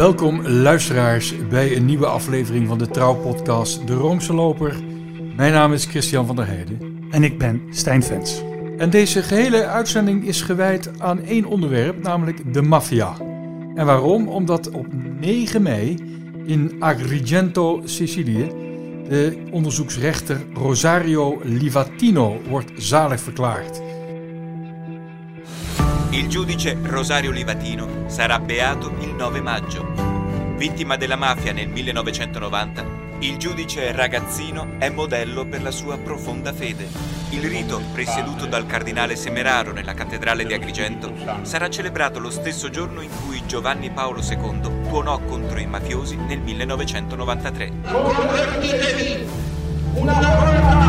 Welkom luisteraars bij een nieuwe aflevering van de Trouwpodcast De Roomse Loper. Mijn naam is Christian van der Heijden. En ik ben Stijn Vens. En deze gehele uitzending is gewijd aan één onderwerp, namelijk de maffia. En waarom? Omdat op 9 mei in Agrigento, Sicilië, de onderzoeksrechter Rosario Livatino wordt zalig verklaard. Il giudice Rosario Livatino sarà beato il 9 maggio. Vittima della mafia nel 1990, il giudice ragazzino è modello per la sua profonda fede. Il rito, presieduto dal cardinale Semeraro nella cattedrale di Agrigento, sarà celebrato lo stesso giorno in cui Giovanni Paolo II tuonò contro i mafiosi nel 1993. Convertitevi! Una volta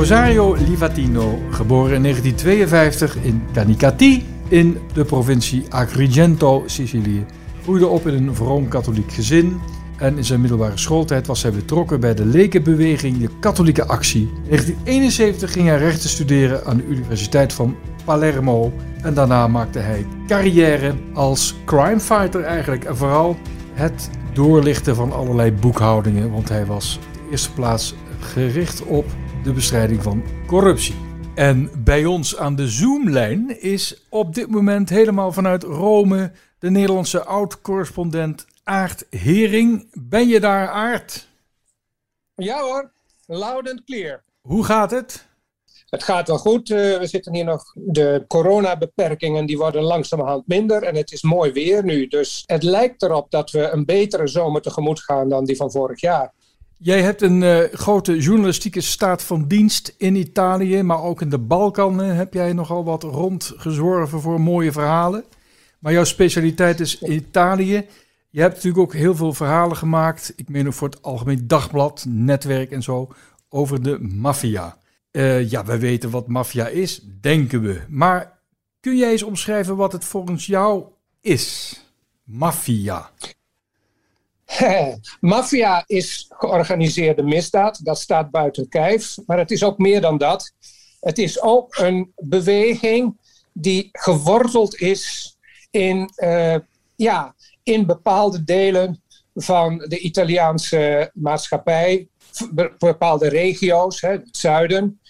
Rosario Livatino, geboren in 1952 in Canicati in de provincie Agrigento, Sicilië. Groeide op in een vroom-katholiek gezin en in zijn middelbare schooltijd was hij betrokken bij de lekenbeweging De Katholieke Actie. In 1971 ging hij rechten studeren aan de Universiteit van Palermo en daarna maakte hij carrière als crimefighter eigenlijk en vooral het doorlichten van allerlei boekhoudingen, want hij was op de eerste plaats gericht op de bestrijding van corruptie. En bij ons aan de Zoomlijn is op dit moment helemaal vanuit Rome de Nederlandse oud-correspondent Aart Hering. Ben je daar, Aart? Ja hoor, loud and clear. Hoe gaat het? Het gaat wel goed. Uh, we zitten hier nog. De coronabeperkingen die worden langzamerhand minder. En het is mooi weer nu. Dus het lijkt erop dat we een betere zomer tegemoet gaan dan die van vorig jaar. Jij hebt een uh, grote journalistieke staat van dienst in Italië, maar ook in de Balkan heb jij nogal wat rondgezworven voor mooie verhalen. Maar jouw specialiteit is Italië. Je hebt natuurlijk ook heel veel verhalen gemaakt, ik meen ook voor het Algemeen Dagblad, Netwerk en zo, over de maffia. Uh, ja, we weten wat maffia is, denken we. Maar kun jij eens omschrijven wat het volgens jou is? Maffia. Maffia is georganiseerde misdaad, dat staat buiten kijf. Maar het is ook meer dan dat. Het is ook een beweging die geworteld is in, uh, ja, in bepaalde delen van de Italiaanse maatschappij, bepaalde regio's, hè, het zuiden.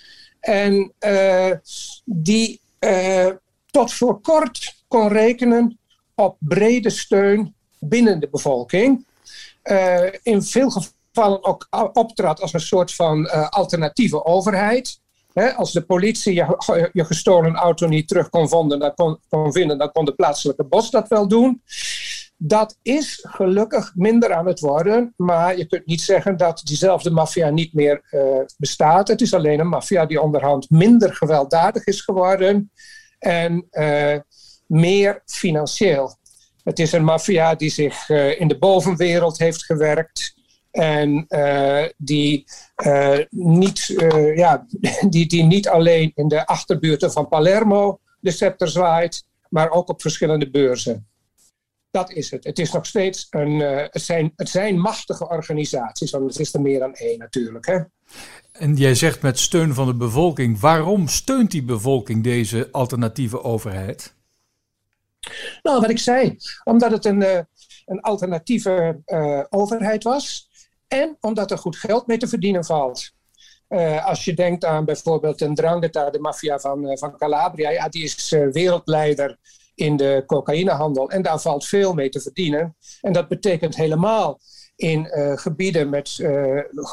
En uh, die uh, tot voor kort kon rekenen op brede steun binnen de bevolking in veel gevallen ook optrad als een soort van uh, alternatieve overheid. He, als de politie je, gestolen auto niet terug kon, vinden, dan kon de plaatselijke bos dat wel doen. Dat is gelukkig minder aan het worden, maar je kunt niet zeggen dat diezelfde maffia niet meer uh, bestaat. Het is alleen een maffia die onderhand minder gewelddadig is geworden en meer financieel. Het is een maffia die zich uh, in de bovenwereld heeft gewerkt. En uh, die, uh, niet, ja, die, die niet alleen in de achterbuurten van Palermo de scepter zwaait, maar ook op verschillende beurzen. Dat is het. Het, is nog steeds een, het, zijn, het zijn machtige organisaties, want het is er meer dan één natuurlijk. Hè? En jij zegt met steun van de bevolking. Waarom steunt die bevolking deze alternatieve overheid? Nou, wat ik zei, omdat het een, uh, een alternatieve uh, overheid was en omdat er goed geld mee te verdienen valt. Uh, als je denkt aan bijvoorbeeld een Drangheta, de maffia van, van Calabria, die is wereldleider in de cocaïnehandel en daar valt veel mee te verdienen. En dat betekent helemaal in gebieden met,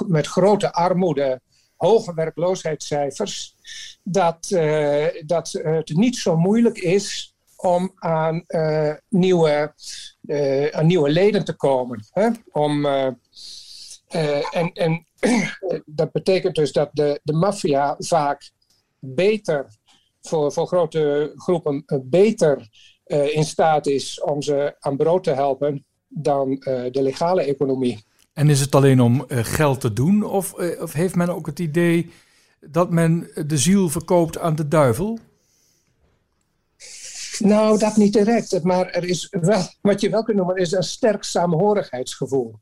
met grote armoede, hoge werkloosheidscijfers, dat, dat het niet zo moeilijk is om aan, uh, nieuwe, uh, aan nieuwe leden te komen. Hè? Om, uh, en en dat betekent dus dat de, de maffia vaak beter, voor, voor grote groepen, beter in staat is om ze aan brood te helpen dan de legale economie. En is het alleen om geld te doen, of, of heeft men ook het idee dat men de ziel verkoopt aan de duivel? Nou, dat niet direct. Maar er is wel, wat je wel kunt noemen, is een sterk saamhorigheidsgevoel.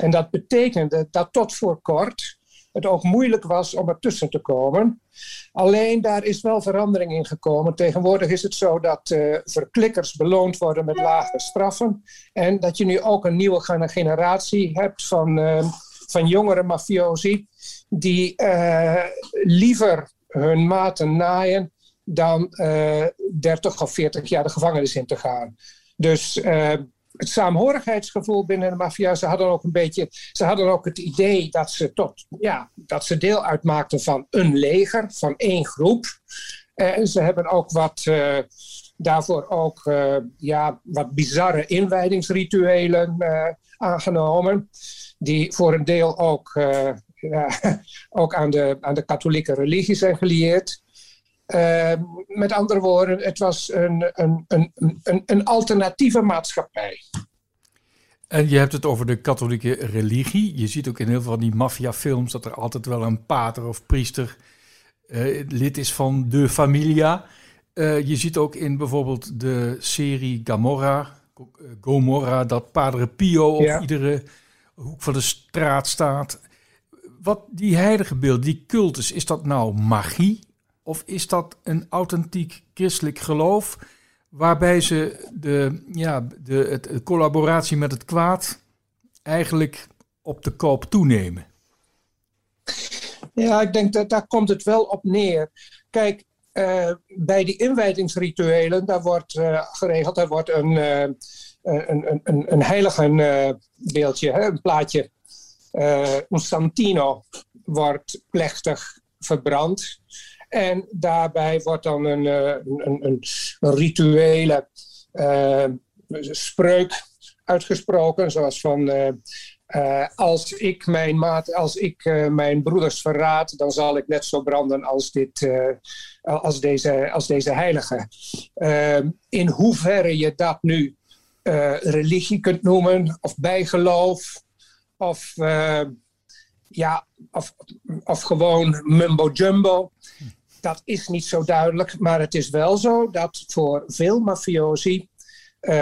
En dat betekent dat tot voor kort het ook moeilijk was om ertussen te komen. Alleen daar is wel verandering in gekomen. Tegenwoordig is het zo dat uh, verklikkers beloond worden met lage straffen. En dat je nu ook een nieuwe generatie hebt van, uh, van jongere mafiosi. die uh, liever hun maten naaien dan 30 of 40 jaar de gevangenis in te gaan. Dus het saamhorigheidsgevoel binnen de maffia. Ze hadden ook een beetje, ze hadden ook het idee dat ze tot, ja, dat ze deel uitmaakten van een leger, van één groep. En ze hebben ook wat, daarvoor ook ja, wat bizarre inwijdingsrituelen aangenomen. Die voor een deel ook, ja, ook aan, de, aan de katholieke religie zijn gelieerd. Uh, met andere woorden, het was een, een, een, een, een alternatieve maatschappij. En je hebt het over de katholieke religie. Je ziet ook in heel veel van die maffiafilms dat er altijd wel een pater of priester uh, lid is van de familia. Uh, je ziet ook in bijvoorbeeld de serie Gamorra, Gomorra, dat Padre Pio op ja. iedere hoek van de straat staat. Wat die heilige beeld, die cultus, is dat nou magie? Of is dat een authentiek christelijk geloof waarbij ze de, ja, de, het, collaboratie met het kwaad eigenlijk op de koop toenemen? Ja, ik denk dat daar komt het wel op neer. Kijk, uh, bij die inwijdingsrituelen, daar wordt uh, geregeld, daar wordt een, uh, een, een, een heilige beeldje, hè, een plaatje, een Santino, wordt plechtig verbrand. En daarbij wordt dan een, een, een, een rituele uh, spreuk uitgesproken, zoals van uh, als ik mijn maat, als ik mijn broeders verraad, dan zal ik net zo branden als, dit, als, deze, als deze heilige. in hoeverre je dat nu religie kunt noemen, of bijgeloof, of, ja, of, of gewoon mumbo jumbo dat is niet zo duidelijk, maar het is wel zo dat voor veel mafiosi uh,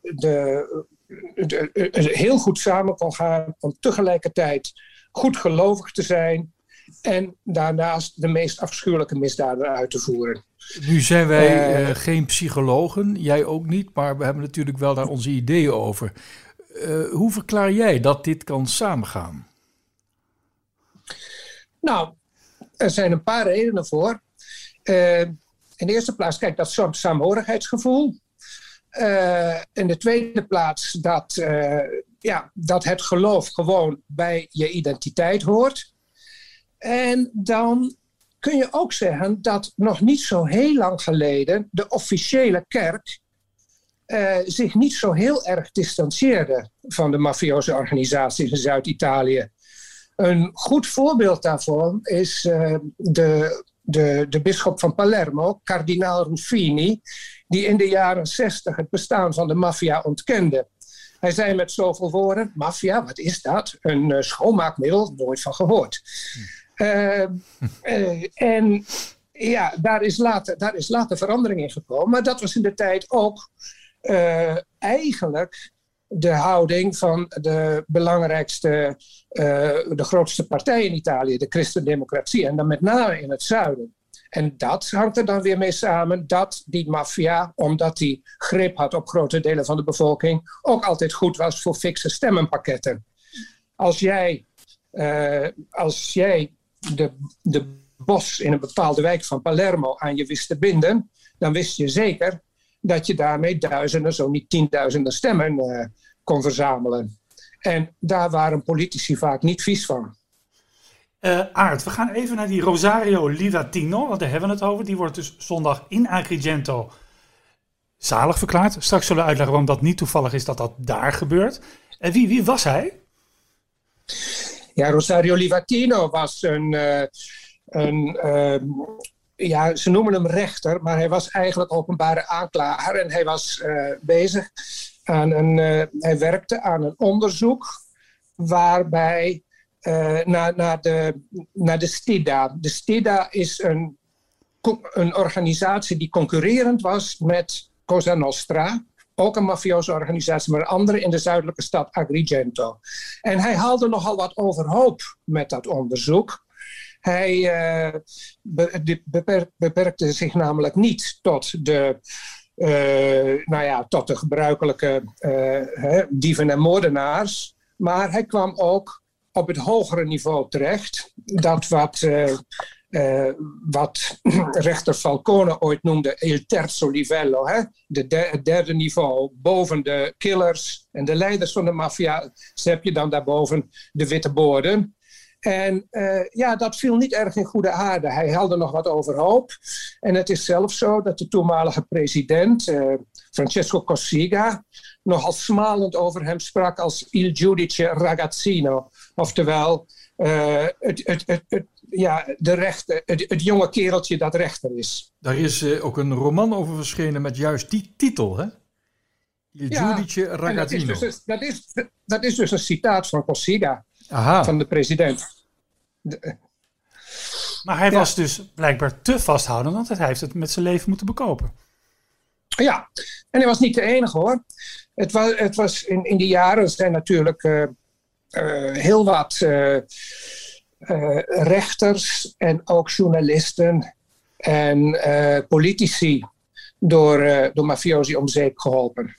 de, de, de, heel goed samen kon gaan om tegelijkertijd goed gelovig te zijn en daarnaast de meest afschuwelijke misdaden uit te voeren. Nu zijn wij uh, uh, geen psychologen, jij ook niet, maar we hebben natuurlijk wel daar onze ideeën over. hoe verklaar jij dat dit kan samengaan? Nou, er zijn een paar redenen voor. Uh, in de eerste plaats, kijk, dat soort saamhorigheidsgevoel. Uh, in de tweede plaats dat, uh, ja, dat het geloof gewoon bij je identiteit hoort. En dan kun je ook zeggen dat nog niet zo heel lang geleden de officiële kerk zich niet zo heel erg distancieerde van de mafioze organisaties in Zuid-Italië. Een goed voorbeeld daarvan is uh, de, de, de bisschop van Palermo, kardinaal Ruffini, die in de jaren 60 het bestaan van de maffia ontkende. Hij zei met zoveel woorden: maffia, wat is dat? Een uh, schoonmaakmiddel, nooit van gehoord. Uh, uh, en ja, daar is, later, daar is later verandering in gekomen. Maar dat was in de tijd ook eigenlijk de houding van de belangrijkste, uh, de grootste partij in Italië, de Christendemocratie, en dan met name in het zuiden. En dat hangt er dan weer mee samen dat die maffia, omdat die grip had op grote delen van de bevolking, ook altijd goed was voor fikse stemmenpakketten. Als jij, uh, als jij de, de bos in een bepaalde wijk van Palermo aan je wist te binden, dan wist je zeker dat je daarmee duizenden, zo niet tienduizenden stemmen uh, kon verzamelen. En daar waren politici vaak niet vies van. Uh, Aart, we gaan even naar die Rosario Livatino, want daar hebben we het over. Die wordt dus zondag in Agrigento zalig verklaard. Straks zullen we uitleggen waarom dat niet toevallig is dat dat daar gebeurt. En wie, wie was hij? Ja, Rosario Livatino was een, uh, een uh, ja, ze noemen hem rechter, maar hij was eigenlijk openbare aanklager en hij was uh, bezig aan een, uh, hij werkte aan een onderzoek waarbij uh, naar, naar, de, naar de STIDA. De STIDA is een, een organisatie die concurrerend was met Cosa Nostra. ook een mafioze organisatie, maar een andere in de zuidelijke stad Agrigento. En hij haalde nogal wat overhoop met dat onderzoek. Hij be beperkte zich namelijk niet tot de, uh, nou ja, tot de gebruikelijke uh, dieven en moordenaars, maar hij kwam ook op het hogere niveau terecht. Dat wat wat rechter Falcone ooit noemde il terzo livello, hè? De het derde niveau, boven de killers en de leiders van de maffia, heb je dan daarboven de witte borden. En uh, ja, dat viel niet erg in goede aarde. Hij helde nog wat overhoop. En het is zelfs zo dat de toenmalige president, uh, Francesco Cossiga, nogal smalend over hem sprak als il giudice ragazzino. Oftewel, uh, het, het, het, ja, de rechter, het, jonge kereltje dat rechter is. Daar is ook een roman over verschenen met juist die titel, hè? Il ja, giudice ragazzino. Dat is, dus, dat, is, dat is dus een citaat van Cossiga, van de president. De, maar hij ja. was dus blijkbaar te vasthoudend, want hij heeft het met zijn leven moeten bekopen. Ja, en hij was niet de enige hoor. Het was, het was in, in die jaren zijn natuurlijk uh, uh, heel wat uh, rechters en ook journalisten en politici door, door mafiosi om zeep geholpen.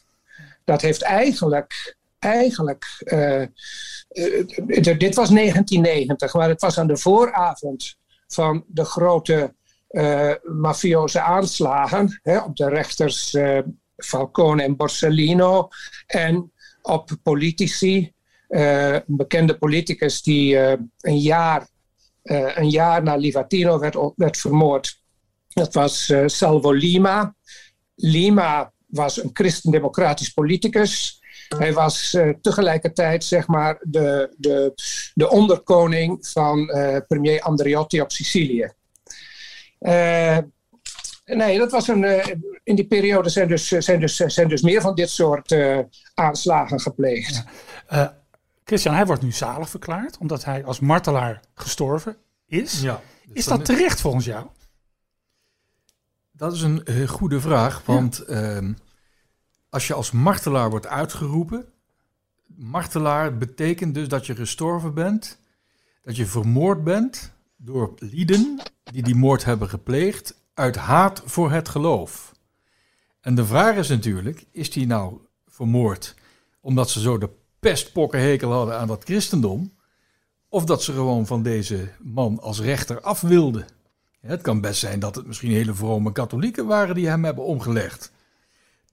Dat heeft eigenlijk, eigenlijk dit was 1990, maar het was aan de vooravond van de grote uh, mafioze aanslagen hè, op de rechters Falcone en Borsellino en op politici een bekende politicus die een, jaar, een jaar na Livatino werd, werd vermoord. Dat was Salvo Lima. Lima was een christendemocratisch politicus. Hij was tegelijkertijd zeg maar, de, de, de onderkoning van premier Andreotti op Sicilië. Nee, dat was een. in die periode zijn dus, zijn dus, zijn dus meer van dit soort uh, aanslagen gepleegd. Ja. Christian, hij wordt nu zalig verklaard omdat hij als martelaar gestorven is. Ja, dus is dat terecht volgens jou? Dat is een uh, goede vraag, want ja. uh, als je als martelaar wordt uitgeroepen, martelaar betekent dus dat je gestorven bent, dat je vermoord bent door lieden die die moord hebben gepleegd uit haat voor het geloof. En de vraag is natuurlijk, is die nou vermoord omdat ze zo de pestpokkenhekel hadden aan dat christendom. Of dat ze gewoon van deze man als rechter af wilden. Het kan best zijn dat het misschien hele vrome katholieken waren die hem hebben omgelegd.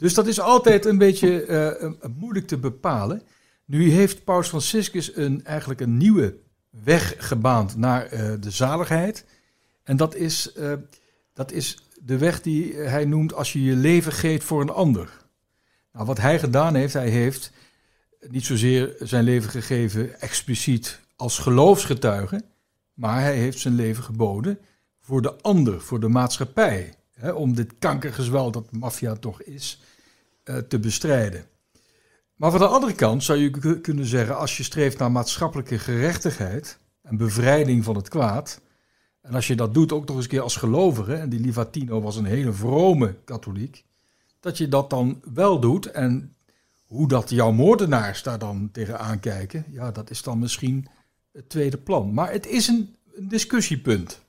Dus dat is altijd een beetje uh, moeilijk te bepalen. Nu heeft Paus Franciscus een, eigenlijk een nieuwe weg gebaand naar uh, de zaligheid. En dat is, uh, dat is de weg die hij noemt als je je leven geeft voor een ander. Nou, wat hij gedaan heeft, hij heeft niet zozeer zijn leven gegeven expliciet als geloofsgetuige, maar hij heeft zijn leven geboden voor de ander, voor de maatschappij, om dit kankergezwel dat maffia toch is, te bestrijden. Maar van de andere kant zou je kunnen zeggen, als je streeft naar maatschappelijke gerechtigheid en bevrijding van het kwaad, en als je dat doet ook nog eens een keer als gelovige, en die Livatino was een hele vrome katholiek, dat je dat dan wel doet en hoe dat jouw moordenaars daar dan tegenaan kijken, ja, dat is dan misschien het tweede plan. Maar het is een discussiepunt.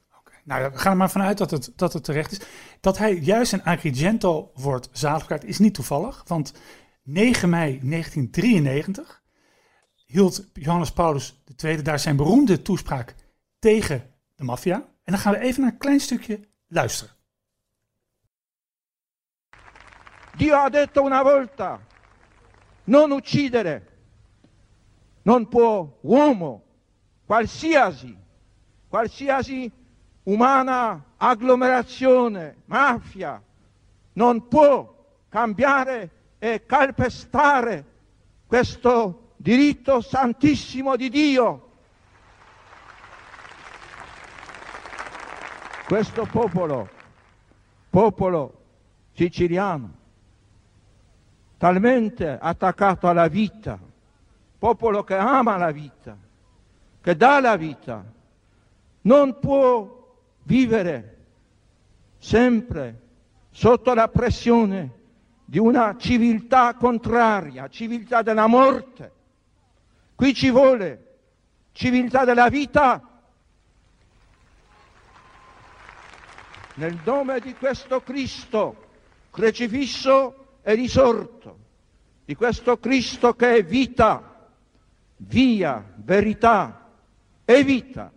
Nou, we gaan er maar vanuit dat het, dat het terecht is. Dat hij juist in Agrigento wordt zaligverklaard is niet toevallig. Want 9 mei 1993 hield Johannes Paulus II daar zijn beroemde toespraak tegen de maffia. En dan gaan we even naar een klein stukje luisteren. Dio ha detto una volta non uccidere. Non può uomo, qualsiasi, qualsiasi umana agglomerazione, mafia, non può cambiare e calpestare questo diritto santissimo di Dio. Questo popolo, popolo siciliano, talmente attaccato alla vita, popolo che ama la vita, che dà la vita, non può vivere sempre sotto la pressione di una civiltà contraria, civiltà della morte. Qui ci vuole civiltà della vita. Nel nome di questo Cristo crocifisso e risorto, di questo Cristo che è vita, via, verità e vita.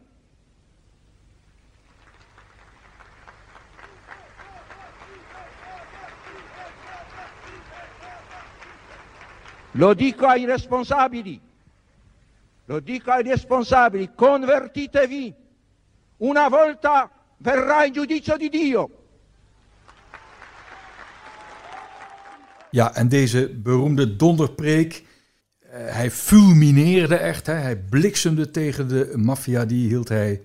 Lo dico ai responsabili, lo dico ai responsabili, convertitevi, una volta verrà il giudizio di Dio. Ja, en deze beroemde donderpreek, eh, hij fulmineerde echt, hij bliksemde tegen de maffia, die hield hij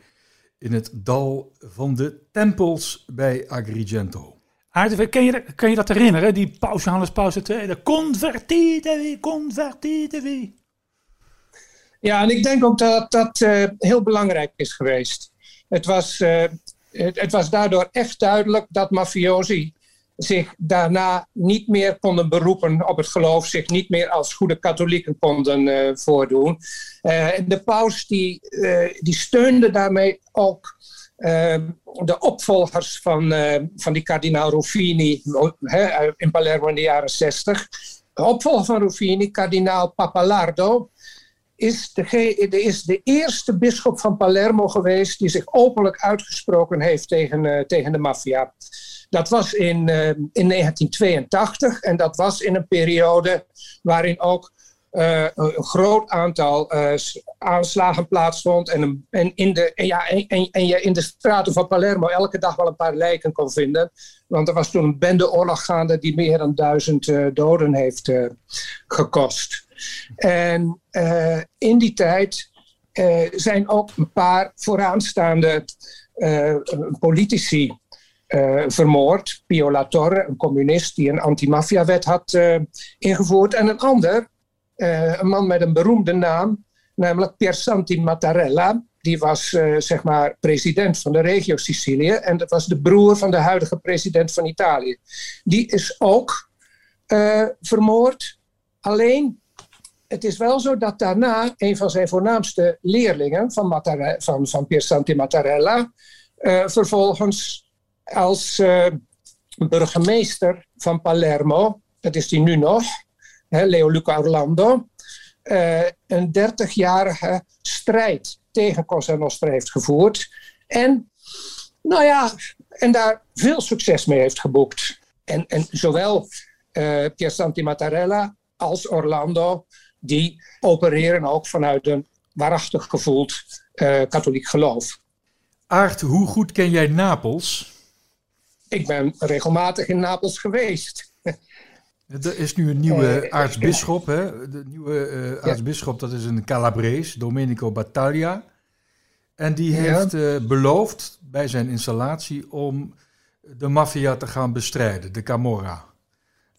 in het dal van de tempels bij Agrigento. Aardig, kan je, kan je dat herinneren? Die paus Johannes Paus II, de convertitevi, convertitevi. Ja, en ik denk ook dat dat eh, heel belangrijk is geweest. Het was, eh, het, was daardoor echt duidelijk dat mafiosi zich daarna niet meer konden beroepen op het geloof, zich niet meer als goede katholieken konden eh, voordoen. En de paus die, die steunde daarmee ook de opvolgers van, eh, van die kardinaal Ruffini in Palermo in de jaren 60. De opvolger van Ruffini, kardinaal Papalardo, is de, is de eerste bisschop van Palermo geweest die zich openlijk uitgesproken heeft tegen, eh, tegen de maffia. Dat was in, eh, in 1982 en dat was in een periode waarin ook eh, een groot aantal eh, aanslagen plaatsvond. En, en, in de, en, ja, en, en, je in de straten van Palermo elke dag wel een paar lijken kon vinden. Want er was toen een bendeoorlog gaande die meer dan duizend eh, doden heeft gekost. En in die tijd zijn ook een paar vooraanstaande politici vermoord. Pio La Torre, een communist die een antimafia-wet had ingevoerd. En een ander, een man met een beroemde naam, namelijk Piersanti Mattarella. Die was eh, zeg maar president van de regio Sicilië. En dat was de broer van de huidige president van Italië. Die is ook eh, vermoord. Alleen, het is wel zo dat daarna een van zijn voornaamste leerlingen van, Mattare- van, Piersanti Mattarella eh, vervolgens als eh, burgemeester van Palermo, dat is die nu nog, hè, Leo Luca Orlando, eh, een 30-jarige strijd tegen Cosa Nostra heeft gevoerd. En, nou ja, en daar veel succes mee heeft geboekt. En, en zowel eh Piersanti Mattarella als Orlando, die opereren ook vanuit een waarachtig gevoeld eh, katholiek geloof. Aart, hoe goed ken jij Napels? Ik ben regelmatig in Napels geweest. Er is nu een nieuwe Eh, aartsbisschop. Hè? De nieuwe eh aartsbisschop, dat is een Calabrees, Domenico Battaglia. En die heeft eh, beloofd bij zijn installatie om de maffia te gaan bestrijden, de Camorra.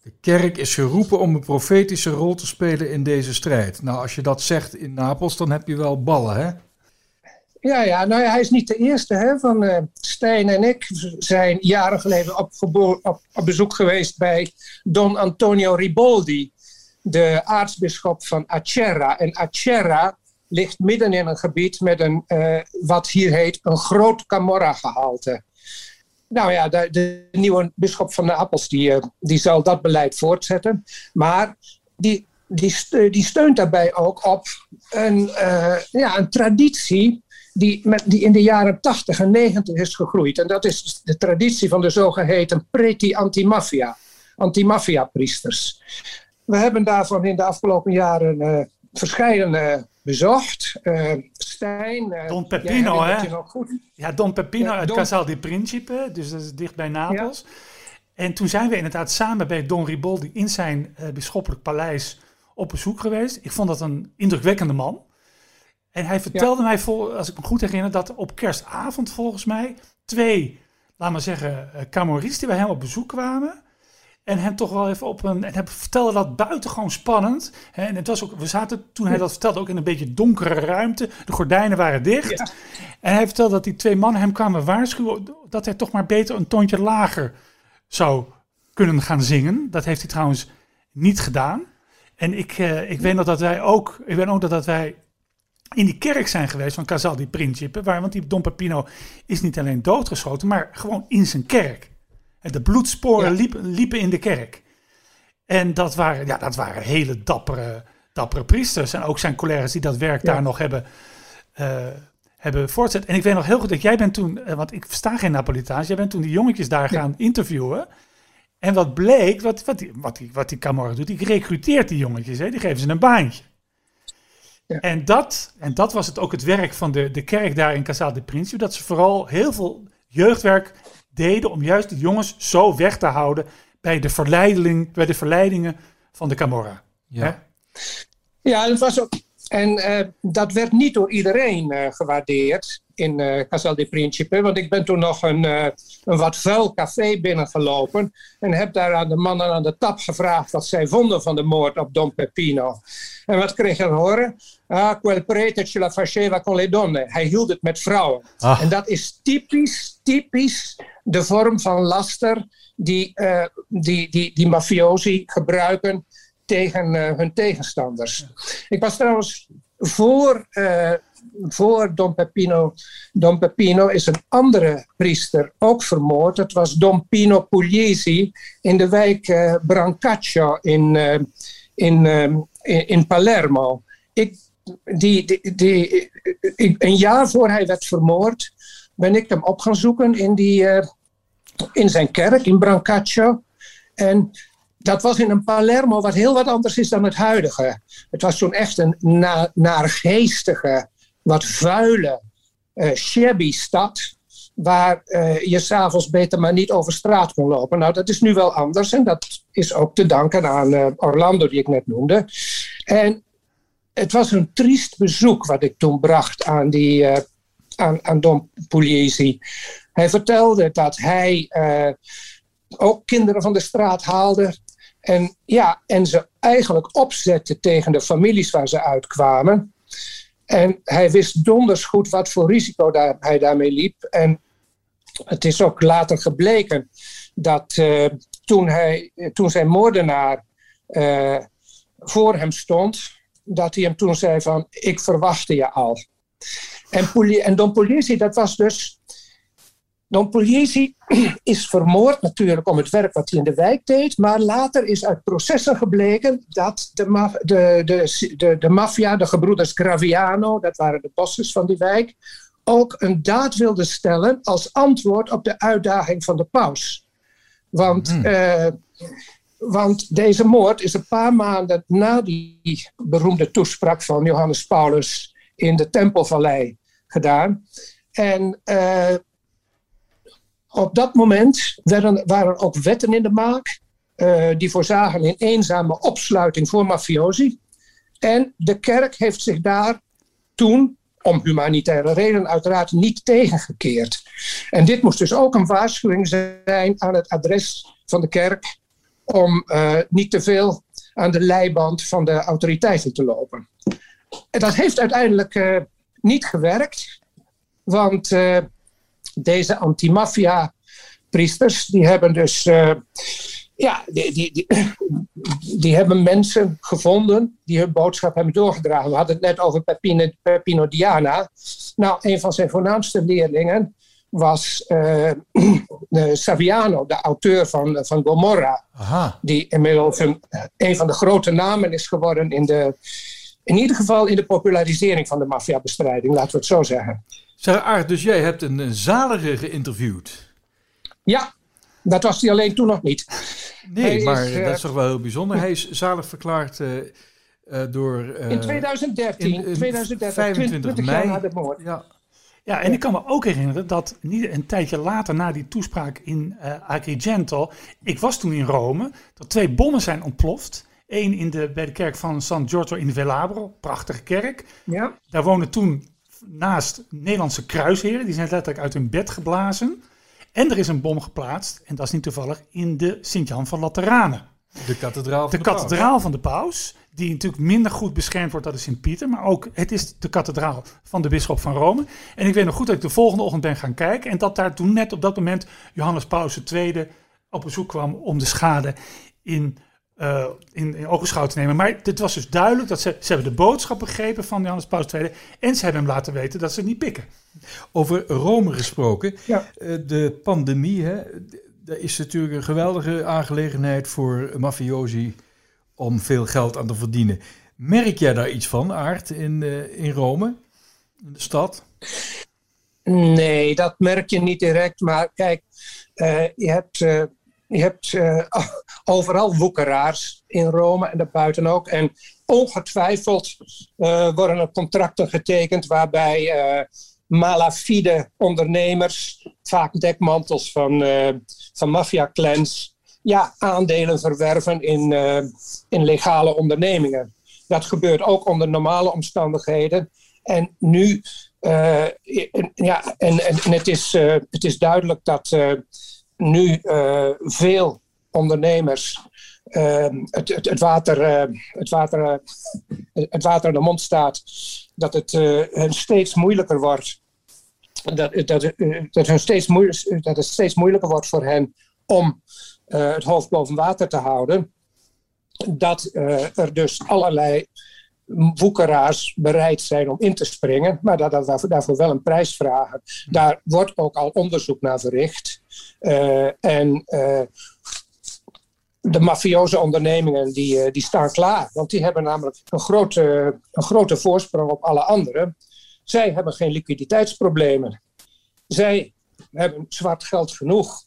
De kerk is geroepen om een profetische rol te spelen in deze strijd. Nou, als je dat zegt in Napels, dan heb je wel ballen, hè? Ja, ja, nou ja, hij is niet de eerste. Hè, van eh, Stijn en ik zijn jaren geleden op, op, bezoek geweest bij Don Antonio Riboldi, de aartsbisschop van Acerra. En Acerra ligt midden in een gebied met een, eh, wat hier heet, een groot Camorra-gehalte. Nou ja, de, de nieuwe bisschop van Napels die, eh, die zal dat beleid voortzetten. Maar die, die, die steunt daarbij ook op een, ja, een traditie die, met, die in de jaren 80 en 90 is gegroeid. En dat is de traditie van de zogeheten preti antimafia, antimafia-priesters. We hebben daarvan in de afgelopen jaren eh verschillende bezocht. Eh Stijn. eh, Don Peppino, hè? Ja, Don Peppino Ja, uit Don- Casal di Principe, dus dat is dicht bij Napels. En toen zijn we inderdaad samen bij Don Riboldi in zijn bisschoppelijk paleis op bezoek geweest. Ik vond dat een indrukwekkende man. En hij vertelde mij, vol, als ik me goed herinner, dat op kerstavond volgens mij twee, laat maar zeggen, eh, Camorristen bij hem op bezoek kwamen. En hem toch wel even op een. En hij vertelde dat buitengewoon spannend. Hè, En het was ook, we zaten toen hij dat vertelde ook in een beetje donkere ruimte. De gordijnen waren dicht. Ja. En hij vertelde dat die twee mannen hem kwamen waarschuwen dat hij toch maar beter een toontje lager zou kunnen gaan zingen. Dat heeft hij trouwens niet gedaan. En ik, eh, ik weet nog dat wij ook, ik weet ook dat, dat wij in die kerk zijn geweest van Casal di Principe. Waar, want die Don Pepino is niet alleen doodgeschoten, maar gewoon in zijn kerk. En de bloedsporen Ja. liepen, liepen in de kerk. En dat waren, ja, dat waren hele dappere, dappere priesters. En ook zijn collega's die dat werk Ja. daar nog hebben, eh, hebben voortzet. En ik weet nog heel goed dat jij bent toen, eh, want ik versta geen Napolitaans, jij bent toen die jongetjes daar Ja. gaan interviewen. En wat bleek, wat, wat, die, wat, die, wat die Camorra doet, die recruteert die jongetjes, hè, die geven ze een baantje. Ja. En, dat, en dat was het ook het werk van de, de kerk daar in Casal de Principe, dat ze vooral heel veel jeugdwerk deden om juist die jongens zo weg te houden bij de, verleiding, bij de verleidingen van de Camorra. Ja. Hè? Ja, dat was ook. En eh, dat werd niet door iedereen eh, gewaardeerd in eh Casal di Principe. Want ik ben toen nog een, een wat vuil café binnengelopen. En heb daar aan de mannen aan de tap gevraagd wat zij vonden van de moord op Don Pepino. En wat kreeg je te horen? Ah, quel prete ce la faceva con le donne. Hij hield het met vrouwen. Ah. En dat is typisch, typisch de vorm van laster die, eh, die, die, die mafiosi gebruiken tegen eh, hun tegenstanders. Ik was trouwens voor, eh, voor Don Pepino. Don Pepino is een andere priester ook vermoord. Dat was Don Pino Pugliesi in de wijk eh, Brancaccio in, in, in, in Palermo. Ik, die, die, die, ik, een jaar voor hij werd vermoord, ben ik hem op gaan zoeken in, die, in zijn kerk in Brancaccio. En dat was in een Palermo wat heel wat anders is dan het huidige. Het was toen echt een na, naargeestige, wat vuile, eh shabby stad. Waar eh, je s'avonds beter maar niet over straat kon lopen. Nou, dat is nu wel anders. En dat is ook te danken aan eh, Orlando, die ik net noemde. En het was een triest bezoek wat ik toen bracht aan, die, aan, aan Don Pugliesi. Hij vertelde dat hij ook kinderen van de straat haalde. En, ja, en ze eigenlijk opzette tegen de families waar ze uitkwamen. En hij wist donders goed wat voor risico daar, hij daarmee liep. En het is ook later gebleken dat eh, toen, hij, toen zijn moordenaar eh, voor hem stond, dat hij hem toen zei van, ik verwachtte je al. En, en Don Pugliesi, dat was dus... Don Pugliesi is vermoord natuurlijk om het werk wat hij in de wijk deed, maar later is uit processen gebleken dat de, de, de, de, de maffia, de gebroeders Graviano, dat waren de bosses van die wijk, ook een daad wilde stellen als antwoord op de uitdaging van de paus. Want, eh, want deze moord is een paar maanden na die beroemde toespraak van Johannes Paulus in de Tempelvallei gedaan. En eh, op dat moment werden, waren ook wetten in de maak eh, die voorzagen in eenzame opsluiting voor mafiosi. En de kerk heeft zich daar toen, om humanitaire redenen uiteraard, niet tegengekeerd. En dit moest dus ook een waarschuwing zijn aan het adres van de kerk om eh, niet te veel aan de leiband van de autoriteiten te lopen. En dat heeft uiteindelijk eh, niet gewerkt, want deze antimafia-priesters, die hebben dus, eh, ja, die, die, die, die hebben mensen gevonden die hun boodschap hebben doorgedragen. We hadden het net over Peppino, Peppino Diana. Nou, een van zijn voornaamste leerlingen was eh, eh, Saviano, de auteur van, van Gomorra Aha. die inmiddels een, een van de grote namen is geworden in de, in ieder geval in de popularisering van de maffiabestrijding, laten we het zo zeggen. Zeg Aart, dus jij hebt een, een zalige geïnterviewd. Ja, dat was hij alleen toen nog niet. Nee, Hij maar eh, dat is toch wel heel bijzonder. Hij is zalig verklaard eh, eh, door... eh, In 2013, in- in 2013 25 20 jaar mei. na de moord. Ja, Ja, en ik kan me ook herinneren dat niet een tijdje later na die toespraak in eh Agrigento, ik was toen in Rome, dat twee bommen zijn ontploft. Eén in de, bij de kerk van San Giorgio in Velabro, prachtige kerk. Ja, Daar woonden toen naast Nederlandse kruisheren, die zijn letterlijk uit hun bed geblazen. En er is een bom geplaatst, en dat is niet toevallig, in de Sint-Jan van Lateranen. de kathedraal van de, Paus. kathedraal van de paus, die natuurlijk minder goed beschermd wordt dan de Sint-Pieter, maar ook het is de kathedraal van de bisschop van Rome. En ik weet nog goed dat ik de volgende ochtend ben gaan kijken en dat daar toen net op dat moment Johannes Paus II op bezoek kwam om de schade in, uh, in, in ogenschouw te nemen. Maar het was dus duidelijk dat ze, ze hebben de boodschap begrepen van Johannes Paulus II en ze hebben hem laten weten dat ze het niet pikken. Over Rome gesproken, ja. de pandemie, hè, dat is natuurlijk een geweldige aangelegenheid voor mafiosi om veel geld aan te verdienen. Merk jij daar iets van, Aard, in, in Rome, in de stad? Nee, dat merk je niet direct. Maar kijk, uh, je hebt, uh, je hebt uh, overal woekeraars in Rome en daarbuiten ook. En ongetwijfeld worden er contracten getekend waarbij malafide ondernemers, vaak dekmantels van, van maffia-clans, ja, aandelen verwerven in, in legale ondernemingen. Dat gebeurt ook onder normale omstandigheden. En nu ja, en, en, het, is, het is duidelijk dat nu veel ondernemers het, het, het, water, het, water, het water in de mond staat, dat het hen steeds moeilijker wordt. Dat, dat, dat, steeds dat het steeds moeilijker wordt voor hen om het hoofd boven water te houden. Dat er dus allerlei woekeraars bereid zijn om in te springen, maar dat, dat daarvoor wel een prijs vragen. Daar wordt ook al onderzoek naar verricht. Uh, en uh, de mafioze ondernemingen die, uh, die staan klaar, want die hebben namelijk een grote, een grote voorsprong op alle anderen. Zij hebben geen liquiditeitsproblemen. Zij hebben zwart geld genoeg.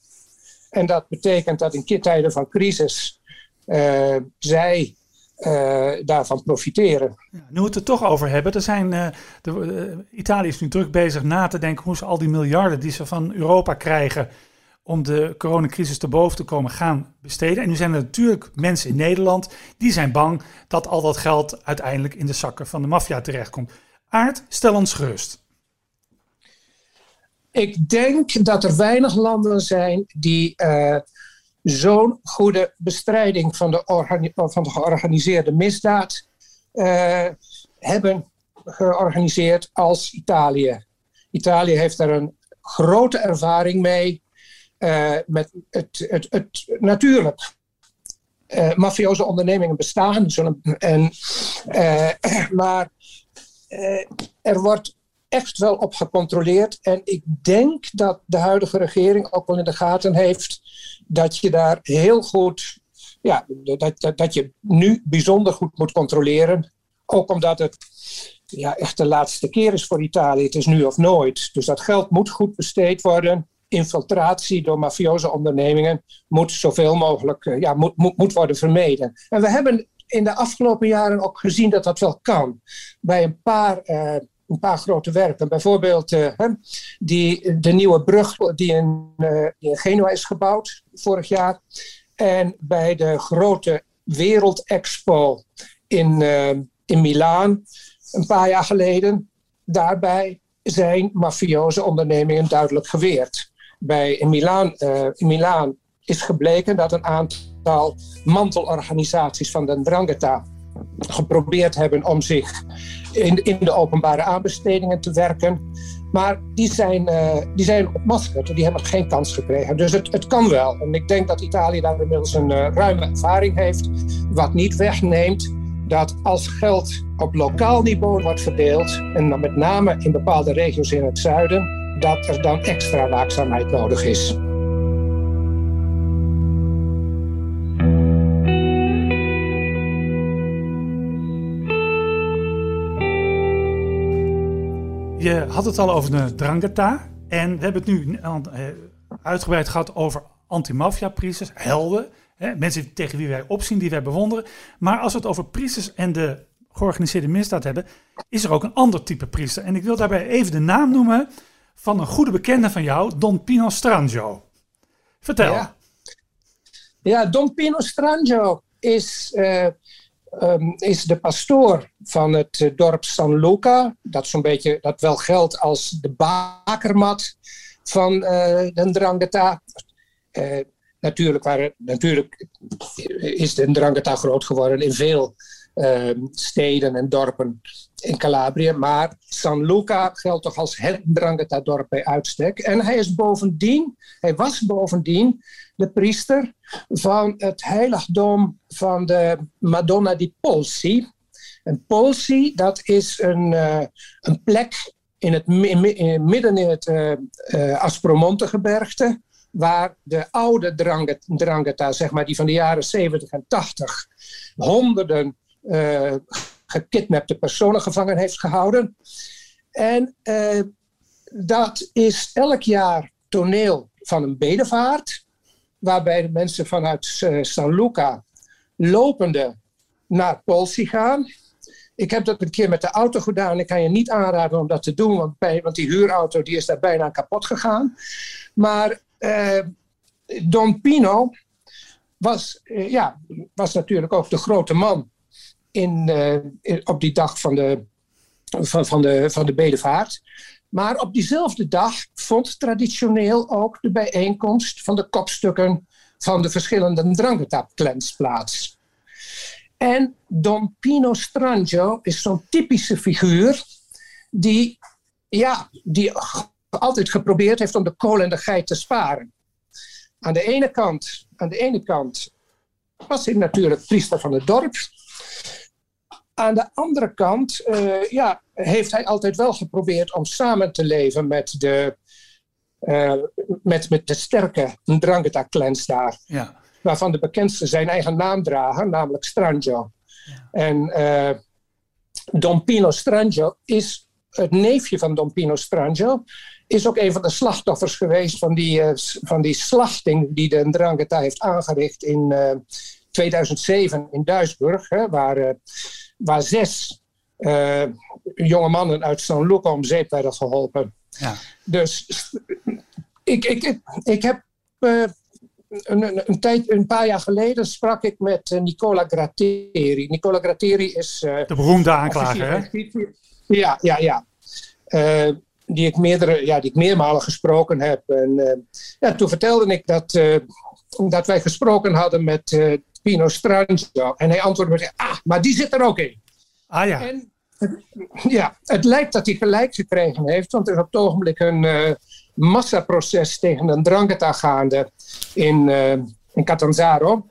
En dat betekent dat in tijden van crisis zij daarvan profiteren. Ja, nu we het er toch over hebben, er zijn, de, Italië is nu druk bezig na te denken hoe ze al die miljarden die ze van Europa krijgen om de coronacrisis te boven te komen gaan besteden. En nu zijn er natuurlijk mensen in Nederland die zijn bang dat al dat geld uiteindelijk in de zakken van de maffia terechtkomt. Aard, stel ons gerust. Ik denk dat er weinig landen zijn die zo'n goede bestrijding van de, van de georganiseerde misdaad uh, hebben georganiseerd als Italië. Italië heeft daar een grote ervaring mee. Uh, met het, het, het, natuurlijk, uh, mafioze ondernemingen bestaan. En, maar er wordt echt wel op gecontroleerd. En ik denk dat de huidige regering ook wel in de gaten heeft dat je daar heel goed, ja, dat, dat, dat je nu bijzonder goed moet controleren. Ook omdat het ja, echt de laatste keer is voor Italië. Het is nu of nooit. Dus dat geld moet goed besteed worden. Infiltratie door mafioze ondernemingen moet zoveel mogelijk uh, ja, moet, moet, moet worden vermeden. En we hebben in de afgelopen jaren ook gezien dat dat wel kan. Bij een paar uh, een paar grote werken. Bijvoorbeeld uh, die, de nieuwe brug die in, in Genua is gebouwd vorig jaar. En bij de grote Wereldexpo in, in Milaan een paar jaar geleden. Daarbij zijn mafioze ondernemingen duidelijk geweerd. Bij, in, Milaan, in is gebleken dat een aantal mantelorganisaties van de Drangheta geprobeerd hebben om zich in, in de openbare aanbestedingen te werken. Maar die zijn, uh, die zijn ontmaskerd. Die hebben geen kans gekregen. Dus het, het kan wel. En ik denk dat Italië daar inmiddels een uh, ruime ervaring heeft. Wat niet wegneemt dat als geld op lokaal niveau wordt verdeeld. En dan met name in bepaalde regio's in het zuiden. Dat er dan extra waakzaamheid nodig is. je had het al over de Drangheta. En we hebben het nu eh, uitgebreid gehad over anti-maffia-priesters, helden. Hè, mensen tegen wie wij opzien, die wij bewonderen. Maar als we het over priesters en de georganiseerde misdaad hebben, is er ook een ander type priester. En ik wil daarbij even de naam noemen van een goede bekende van jou, Don Pino Strangio. Vertel. Ja, ja Don Pino Strangio is uh, um, is de pastoor van het uh, dorp San Luca. Dat zo'n beetje dat wel geldt als de bakermat van uh, de Drangheta. Natuurlijk, waren, natuurlijk is de Drangheta groot geworden in veel eh, steden en dorpen in Calabrië. Maar San Luca geldt toch als het Drangheta-dorp bij uitstek. En hij is bovendien, hij was bovendien de priester van het heiligdom van de Madonna di Polsi. En Polsi, dat is een, uh, een plek in het midden in het uh, Aspromonte-gebergte, waar de oude Drangheta, zeg maar die van de jaren 70 en 80, honderden uh, gekidnapte personen gevangen heeft gehouden. En dat is elk jaar toneel van een bedevaart, waarbij de mensen vanuit San Luca lopende naar Polsi gaan. Ik heb dat een keer met de auto gedaan. Ik kan je niet aanraden om dat te doen, want, bij, want die huurauto die is daar bijna kapot gegaan. Maar eh, Don Pino was, eh, ja, was natuurlijk ook de grote man uh, in, op die dag van de, van, van, de, van de bedevaart. Maar op diezelfde dag vond traditioneel ook de bijeenkomst van de kopstukken van de verschillende Drangheta-clans plaats. En Don Pino Strangio is zo'n typische figuur die, ja, die altijd geprobeerd heeft om de kool en de geit te sparen. Aan de ene kant, aan de ene kant was hij natuurlijk priester van het dorp. Aan de andere kant uh, ja, heeft hij altijd wel geprobeerd om samen te leven met de, uh, met, met de sterke Drangheta-clans daar. Ja waarvan de bekendste zijn eigen naam dragen, namelijk Strangio. Ja. En uh, Don Pino Strangio is het neefje van Don Pino Strangio, is ook een van de slachtoffers geweest van die, van die slachting die de Ndrangheta heeft aangericht in uh, 2007 in Duisburg, hè, waar, waar zes jonge mannen uit San Luca om zeep werden geholpen. Ja. Dus ik, ik, ik, ik heb een, een, tijd, een paar jaar geleden sprak ik met uh, Nicola Gratteri. Nicola Gratteri is... Uh, de beroemde aanklager, hè? Ja, ja, ja. Uh, die, ik meerdere, ja, die ik meermalen gesproken heb. En ja, toen vertelde ik dat, dat wij gesproken hadden met Pino Strangio. En hij antwoordde me, ah, maar die zit er ook in. Ah ja. En, ja, het lijkt dat hij gelijk gekregen heeft, want er is op het ogenblik een massaproces tegen een Drangheta gaande in, uh, in Catanzaro.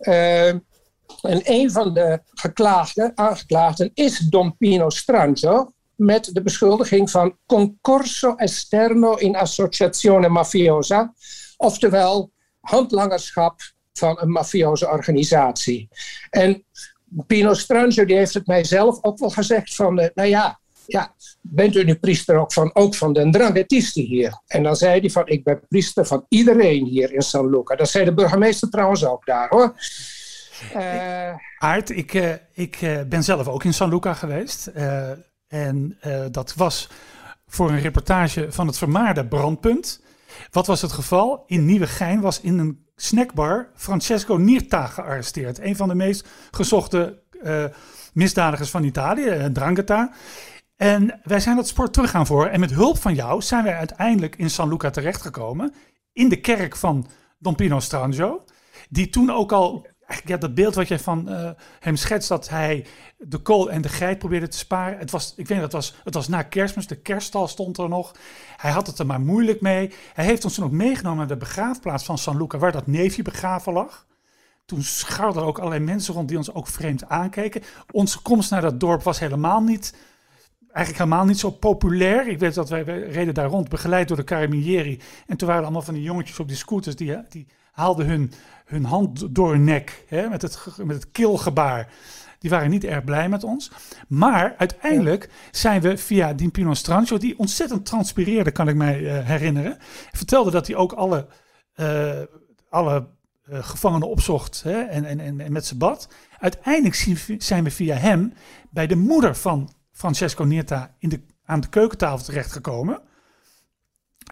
Uh, en een van de geklaagden, aangeklaagden is Don Pino Strangio met de beschuldiging van concorso esterno in associazione mafiosa, oftewel handlangerschap van een mafioze organisatie. En Pino Strangio die heeft het mij zelf ook wel gezegd van, uh, nou ja, ja, bent u nu priester ook van, ook van de Dranghetisti hier? En dan zei hij van, ik ben priester van iedereen hier in San Luca. Dat zei de burgemeester trouwens ook daar hoor. Uh, Aart, ik, uh, ik ben zelf ook in San Luca geweest. en dat was voor een reportage van het vermaarde brandpunt. Wat was het geval? In Nieuwegein was in een snackbar Francesco Nirta gearresteerd. Een van de meest gezochte misdadigers van Italië, Drangheta. En wij zijn dat sport terug gaan voor. En met hulp van jou zijn wij uiteindelijk in San Luca terechtgekomen. In de kerk van Don Pino Strangio. Die toen ook al, ja, dat beeld wat jij van uh, hem schetst, dat hij de kool en de geit probeerde te sparen. Het was, ik weet dat het was, het was na kerstmis, de kerststal stond er nog. Hij had het er maar moeilijk mee. Hij heeft ons toen ook meegenomen naar de begraafplaats van San Luca, waar dat neefje begraven lag. Toen scharden er ook allerlei mensen rond die ons ook vreemd aankeken. Onze komst naar dat dorp was helemaal niet eigenlijk helemaal niet zo populair. Ik weet dat wij, reden daar rond, begeleid door de Carabinieri. En toen waren allemaal van die jongetjes op die scooters, die, die haalden hun, hun hand door hun nek hè, met, het, met het kilgebaar. Die waren niet erg blij met ons. Maar uiteindelijk zijn we via Dimpino Strancho, die ontzettend transpireerde, kan ik mij uh, herinneren. Vertelde dat hij ook alle, uh, alle uh, gevangenen opzocht hè, en, en, en met zijn bad. Uiteindelijk zijn we via hem bij de moeder van Francesco Nierta in de, aan de keukentafel terechtgekomen.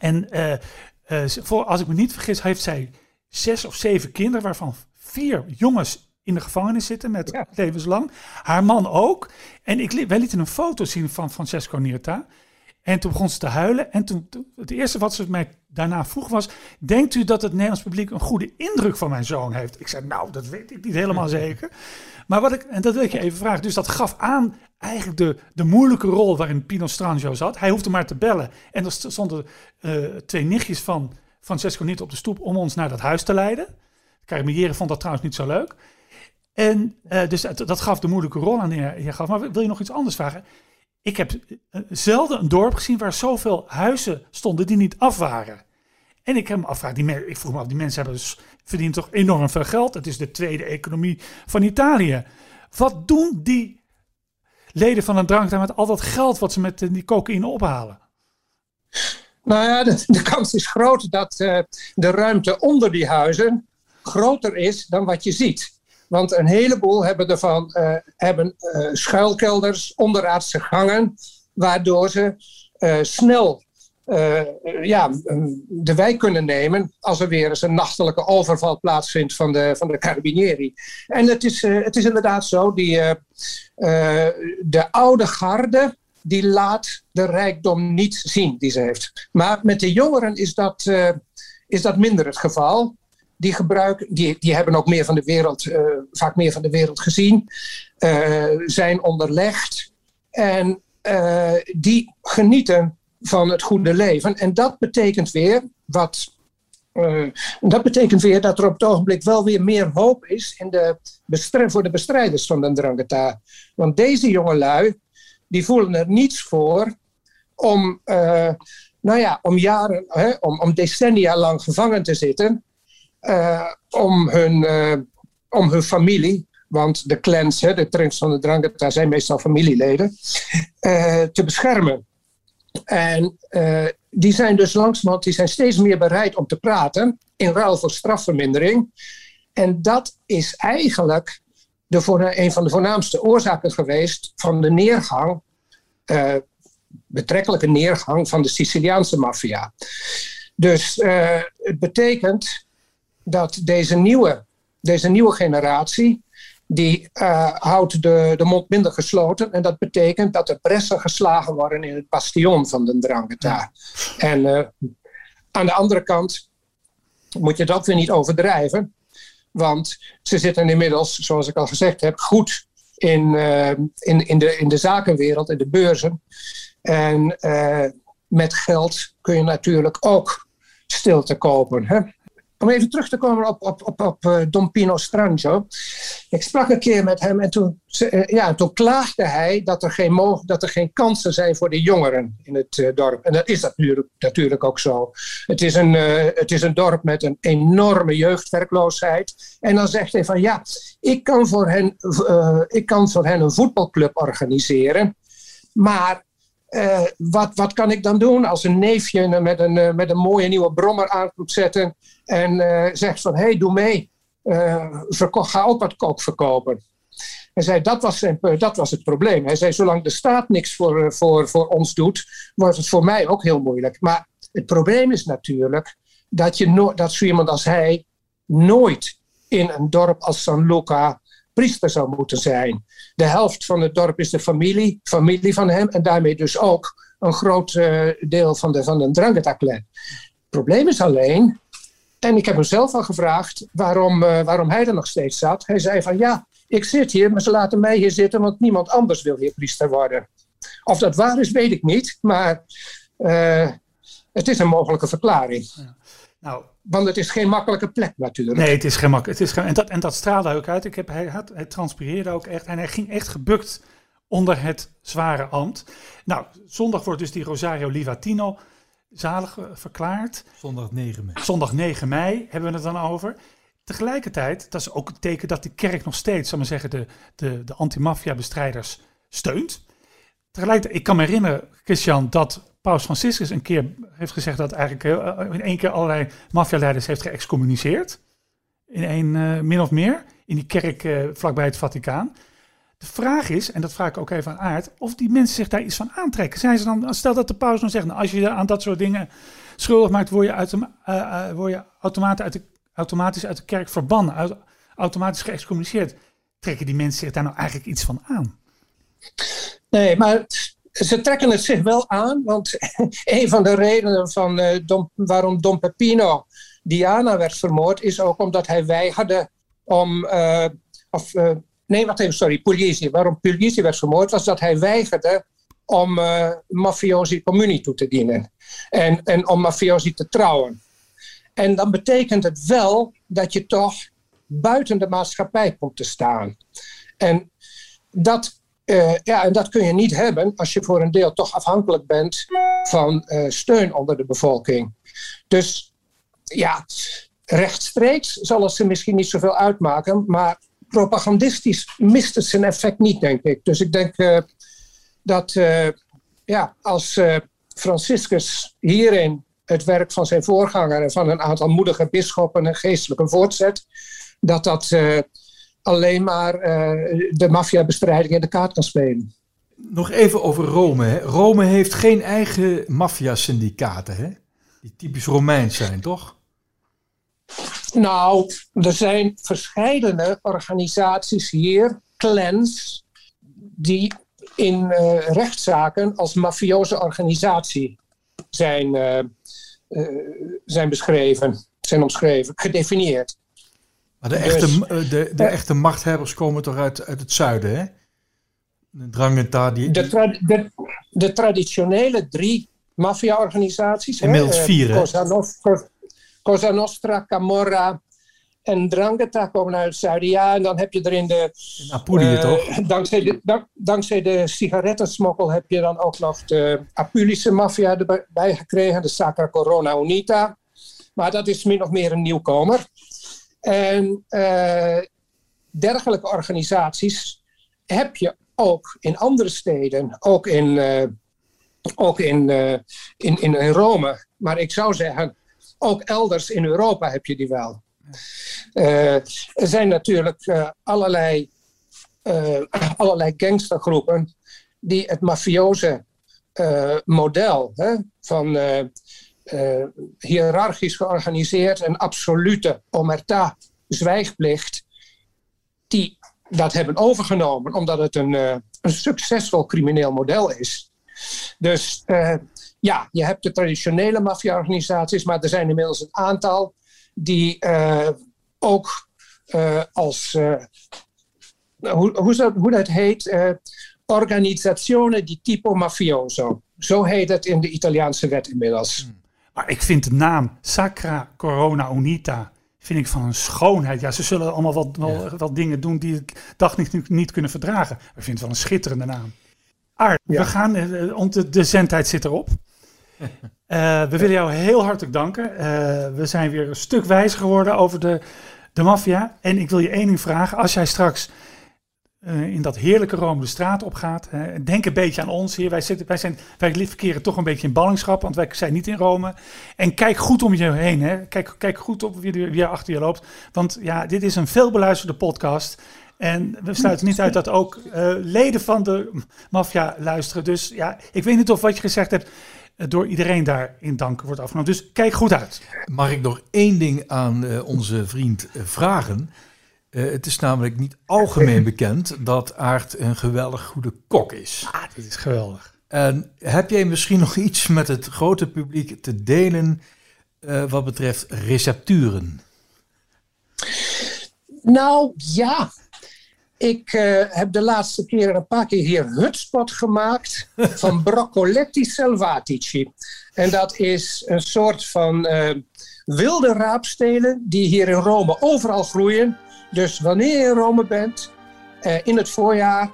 En voor, als ik me niet vergis, heeft zij zes of zeven kinderen, waarvan vier jongens in de gevangenis zitten met levenslang. Haar man ook. En ik, wij lieten een foto zien van Francesco Nierta. En toen begon ze te huilen. En toen, toen- het eerste wat ze mij daarna vroeg was... Denkt u dat het Nederlands publiek een goede indruk van mijn zoon heeft? Ik zei, nou, dat weet ik niet helemaal zeker. Maar wat ik, en dat wil ik je even vragen. Dus dat gaf aan eigenlijk de, de moeilijke rol waarin Pino Strangio zat. Hij hoefde maar te bellen. En er st- stonden eh, twee nichtjes van Francesco niet op de stoep om ons naar dat huis te leiden. Carabinieri vond dat trouwens niet zo leuk. En eh, dus dat, gaf de moeilijke rol aan je je gaf. Maar wil je nog iets anders vragen? Ik heb eh, zelden een dorp gezien waar zoveel huizen stonden die niet af waren. En ik heb me afvraagd, die ik vroeg me af, die mensen hebben dus, verdienen toch enorm veel geld. Het is de tweede economie van Italië. Wat doen die leden van een dranktuin met al dat geld wat ze met eh, die cocaïne ophalen? Nou ja, de, kans is groot dat eh, de ruimte onder die huizen groter is dan wat je ziet. Want een heleboel hebben ervan eh, hebben, eh, schuilkelders, onderaardse gangen, waardoor ze snel ja, mm, de wijk kunnen nemen als er weer eens een nachtelijke overval plaatsvindt van de, van de carabinieri. En het is, het is inderdaad zo, die, de oude garde, die laat de rijkdom niet zien die ze heeft. Maar met de jongeren is dat, eh, is dat minder het geval. Die, gebruiken, die, die hebben ook meer van de wereld, eh, vaak meer van de wereld gezien, eh, zijn onderlegd en die genieten van het goede leven. En dat betekent weer wat. dat betekent weer dat er op het ogenblik wel weer meer hoop is in de voor de bestrijders van de Drangheta. Want deze jongelui, die voelen er niets voor om, eh, nou ja, om jaren, hè, om, om decennia lang gevangen te zitten, eh, om, hun, eh, om hun familie, want de clans, hè, de trends van de Drangheta zijn meestal familieleden, te beschermen. En die zijn dus langzamerhand, die zijn steeds meer bereid om te praten in ruil voor strafvermindering. En dat is eigenlijk de voor, een van de voornaamste oorzaken geweest van de neergang, eh, betrekkelijke neergang van de Siciliaanse maffia. Dus eh, het betekent dat deze nieuwe, deze nieuwe generatie, die eh, houdt de, de mond minder gesloten. En dat betekent dat er pressen geslagen worden in het bastion van de Drangheta. En aan de andere kant moet je ook weer niet overdrijven. Want ze zitten inmiddels, zoals ik al gezegd heb, goed in, eh, in, in, de, in de zakenwereld, in de beurzen. En eh, met geld kun je natuurlijk ook stilte kopen. Hè? Om even terug te komen op, op, op, op eh, Don Strangio. Ik sprak een keer met hem en toen, eh, ja, toen klaagde hij dat er, geen mo- dat er geen kansen zijn voor de jongeren in het eh, dorp. En dat is natuurlijk, natuurlijk ook zo. Het is, een, het is een dorp met een enorme jeugdwerkloosheid. En dan zegt hij van ja, ik kan voor hen, ik kan voor hen een voetbalclub organiseren. Maar eh, wat, wat kan ik dan doen als een neefje met een, eh, met een mooie nieuwe brommer aan moet zetten en eh, zegt van hé, hey, doe mee, ga ook wat kook verkopen. Hij zei dat was, dat was het probleem. Hij zei zolang de staat niks voor, voor, voor ons doet, wordt het voor mij ook heel moeilijk. Maar het probleem is natuurlijk dat, je dat zo iemand als hij nooit in een dorp als San Luca priester zou moeten zijn. De helft van het dorp is de familie, familie van hem en daarmee dus ook een groot eh, deel van de, van de. Het probleem is alleen, en ik heb hem zelf al gevraagd waarom, eh, waarom hij er nog steeds zat. Hij zei van ja, ik zit hier, maar ze laten mij hier zitten, want niemand anders wil hier priester worden. Of dat waar is, weet ik niet, maar eh, het is een mogelijke verklaring. Nou, Want het is geen makkelijke plek natuurlijk. Nee, het is geen makkelijk. Het is geen, en, dat, en dat straalde ook uit. Ik heb, hij, had, hij transpireerde ook echt. En hij ging echt gebukt onder het zware ambt. Nou, zondag wordt dus die Rosario Livatino zalig eh, verklaard. Zondag 9 mei. Zondag 9 mei hebben we het dan over. Tegelijkertijd, dat is ook een teken dat de kerk nog steeds, zal maar zeggen, de, de, de antimafia-bestrijders steunt. Tegelijkertijd, ik kan me herinneren, Christian, dat Paus Franciscus een keer heeft gezegd dat eigenlijk heel- in één keer allerlei maffialeiders heeft geëxcommuniceerd. In één, eh, min of meer, in die kerk eh, vlakbij het Vaticaan. De vraag is, en dat vraag ik ook even aan Aard, of die mensen zich daar iets van aantrekken. Zijn ze dan, stel dat de paus dan zegt, nou, als je aan dat soort dingen schuldig maakt, word je, uit eh, eh, word je automatisch, uit de, automatisch uit de kerk verbannen, automatisch geëxcommuniceerd. Trekken die mensen zich daar nou eigenlijk iets van aan? Nee, maar ze trekken het zich wel aan, want een van de redenen van, uh, Dom, waarom Don Pepino Diana werd vermoord, is ook omdat hij weigerde om. Uh, of, uh, nee, wacht even, sorry, Pugliese. Waarom Pugliese werd vermoord, was dat hij weigerde om mafiosi communie toe te dienen en, en om mafiosi te trouwen. En dan betekent het wel dat je toch buiten de maatschappij komt te staan. En dat, uh, ja, en dat kun je niet hebben als je voor een deel toch afhankelijk bent van uh, steun onder de bevolking. Dus ja, rechtstreeks zal het ze misschien niet zoveel uitmaken, maar propagandistisch mist het zijn effect niet, denk ik. Dus ik denk uh, dat ja, als Franciscus hierin het werk van zijn voorganger en van een aantal moedige bisschoppen en geestelijke voortzet, dat dat alleen maar uh, de maffiabestrijding in de kaart kan spelen. Nog even over Rome. Hè. Rome heeft geen eigen maffiasyndicaten, hè? die typisch Romeins zijn, toch? Nou, er zijn verschillende organisaties hier, clans, die in uh, rechtszaken als mafioze organisatie zijn, uh, uh, zijn beschreven, zijn omschreven, gedefinieerd. Maar de echte, dus, de, de echte machthebbers komen toch uit, uit het zuiden, hè? De Drangheta, die... De, tra de, de, traditionele drie maffia-organisaties... Inmiddels vier, hè? Cosa, Nostra, Cosa Nostra, Camorra en Drangheta komen uit het zuiden. Ja, en dan heb je er in de... In Apulië, uh, toch? Dankzij de, dank, dankzij de sigarettensmokkel heb je dan ook nog de Apulische maffia erbij gekregen. De Sacra Corona Unita. Maar dat is min of meer een nieuwkomer. En uh, dergelijke organisaties heb je ook in andere steden, ook in, uh, ook in, in, in, in Rome. Maar ik zou zeggen, ook elders in Europa heb je die wel. er zijn natuurlijk allerlei, allerlei gangstergroepen die het mafioze model hè, van uh, hiërarchisch georganiseerd en absolute omerta, zwijgplicht, die dat hebben overgenomen, omdat het een, uh, een succesvol crimineel model is. Dus uh, ja, je hebt de traditionele maffia-organisaties, maar er zijn inmiddels een aantal die ook als, hoe, hoe, dat, hoe dat heet, organisazione di tipo mafioso. Zo heet het in de Italiaanse wet inmiddels. Hmm. Maar ik vind de naam Sacra Corona Unita vind ik van een schoonheid. Ja, ze zullen allemaal wat, wel, wat dingen doen die ik dacht niet, niet kunnen verdragen. Maar ik vind het wel een schitterende naam. Aard, ja. we gaan, uh, de, de zendtijd zit erop. Uh, we willen jou heel hartelijk danken. Uh, we zijn weer een stuk wijzer geworden over de, de maffia. En ik wil je één ding vragen. Als jij straks uh, in dat heerlijke Rome de straat opgaat. Uh, denk een beetje aan ons hier. Wij, zitten, wij, zijn, wij verkeren toch een beetje in ballingschap, want wij zijn niet in Rome. En kijk goed om je heen. Hè. Kijk, kijk goed op wie, wie er achter je loopt. Want ja, dit is een veelbeluisterde podcast. En we sluiten niet uit dat ook uh, leden van de maffia luisteren. Dus ja, ik weet niet of wat je gezegd hebt door iedereen daar in dank wordt afgenomen. Dus kijk goed uit. Mag ik nog één ding aan onze vriend vragen? Uh, het is namelijk niet algemeen bekend dat Aart een geweldig goede kok is. Ah, dat is geweldig. En heb jij misschien nog iets met het grote publiek te delen uh, wat betreft recepturen? Nou ja, ik uh, heb de laatste keer een paar keer hier hutspot gemaakt van broccoletti selvatici. En dat is een soort van wilde raapstelen die hier in Rome overal groeien dus wanneer je in Rome bent, uh, in het voorjaar,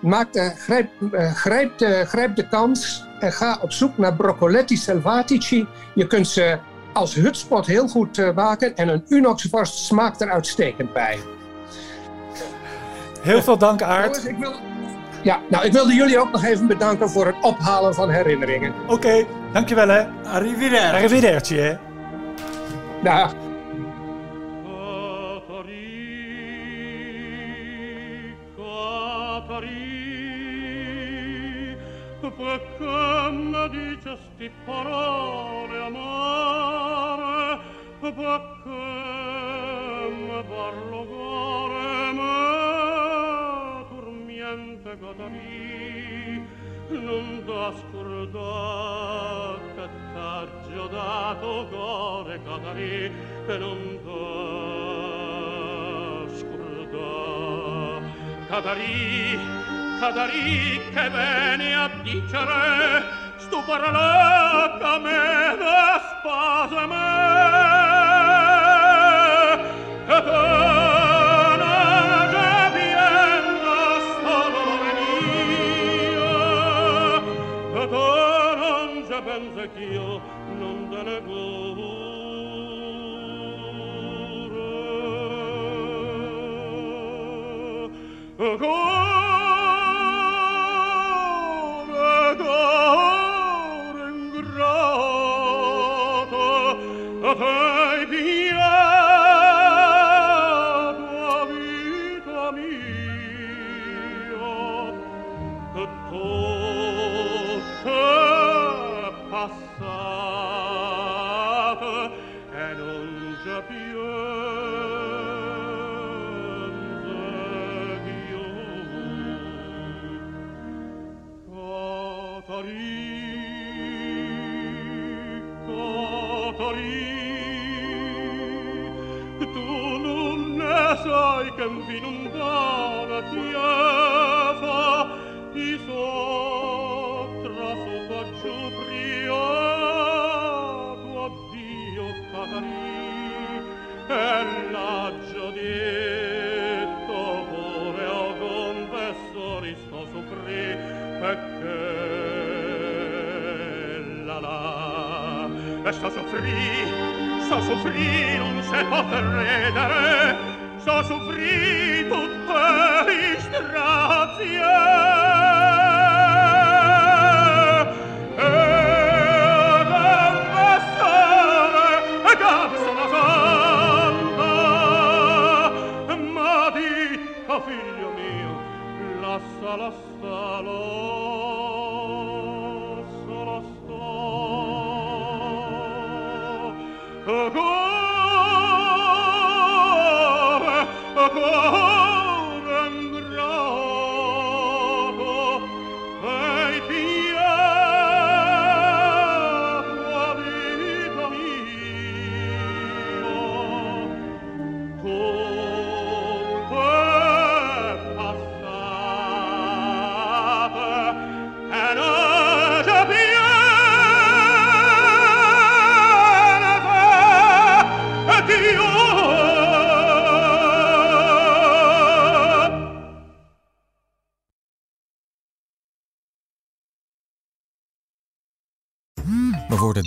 maak de, grijp, uh, grijp, de, grijp de kans en ga op zoek naar broccoletti selvatici. Je kunt ze als hutspot heel goed uh, maken en een unoxworst smaakt er uitstekend bij. Heel veel dank, Aart. Jongens, ik wil... Ja, nou, ik wilde jullie ook nog even bedanken voor het ophalen van herinneringen. Oké, okay, dankjewel hè. Arrivederci. Arrivederci hè. Dag. perché mi dicesti parole amare perché mi parlogore me turmiente godarì non da scordà che t'aggio dato gore godarì e non da scordà godarì da ricche bene a dicere, stuparà la camera spasa me. s'ha soffrito per istrazione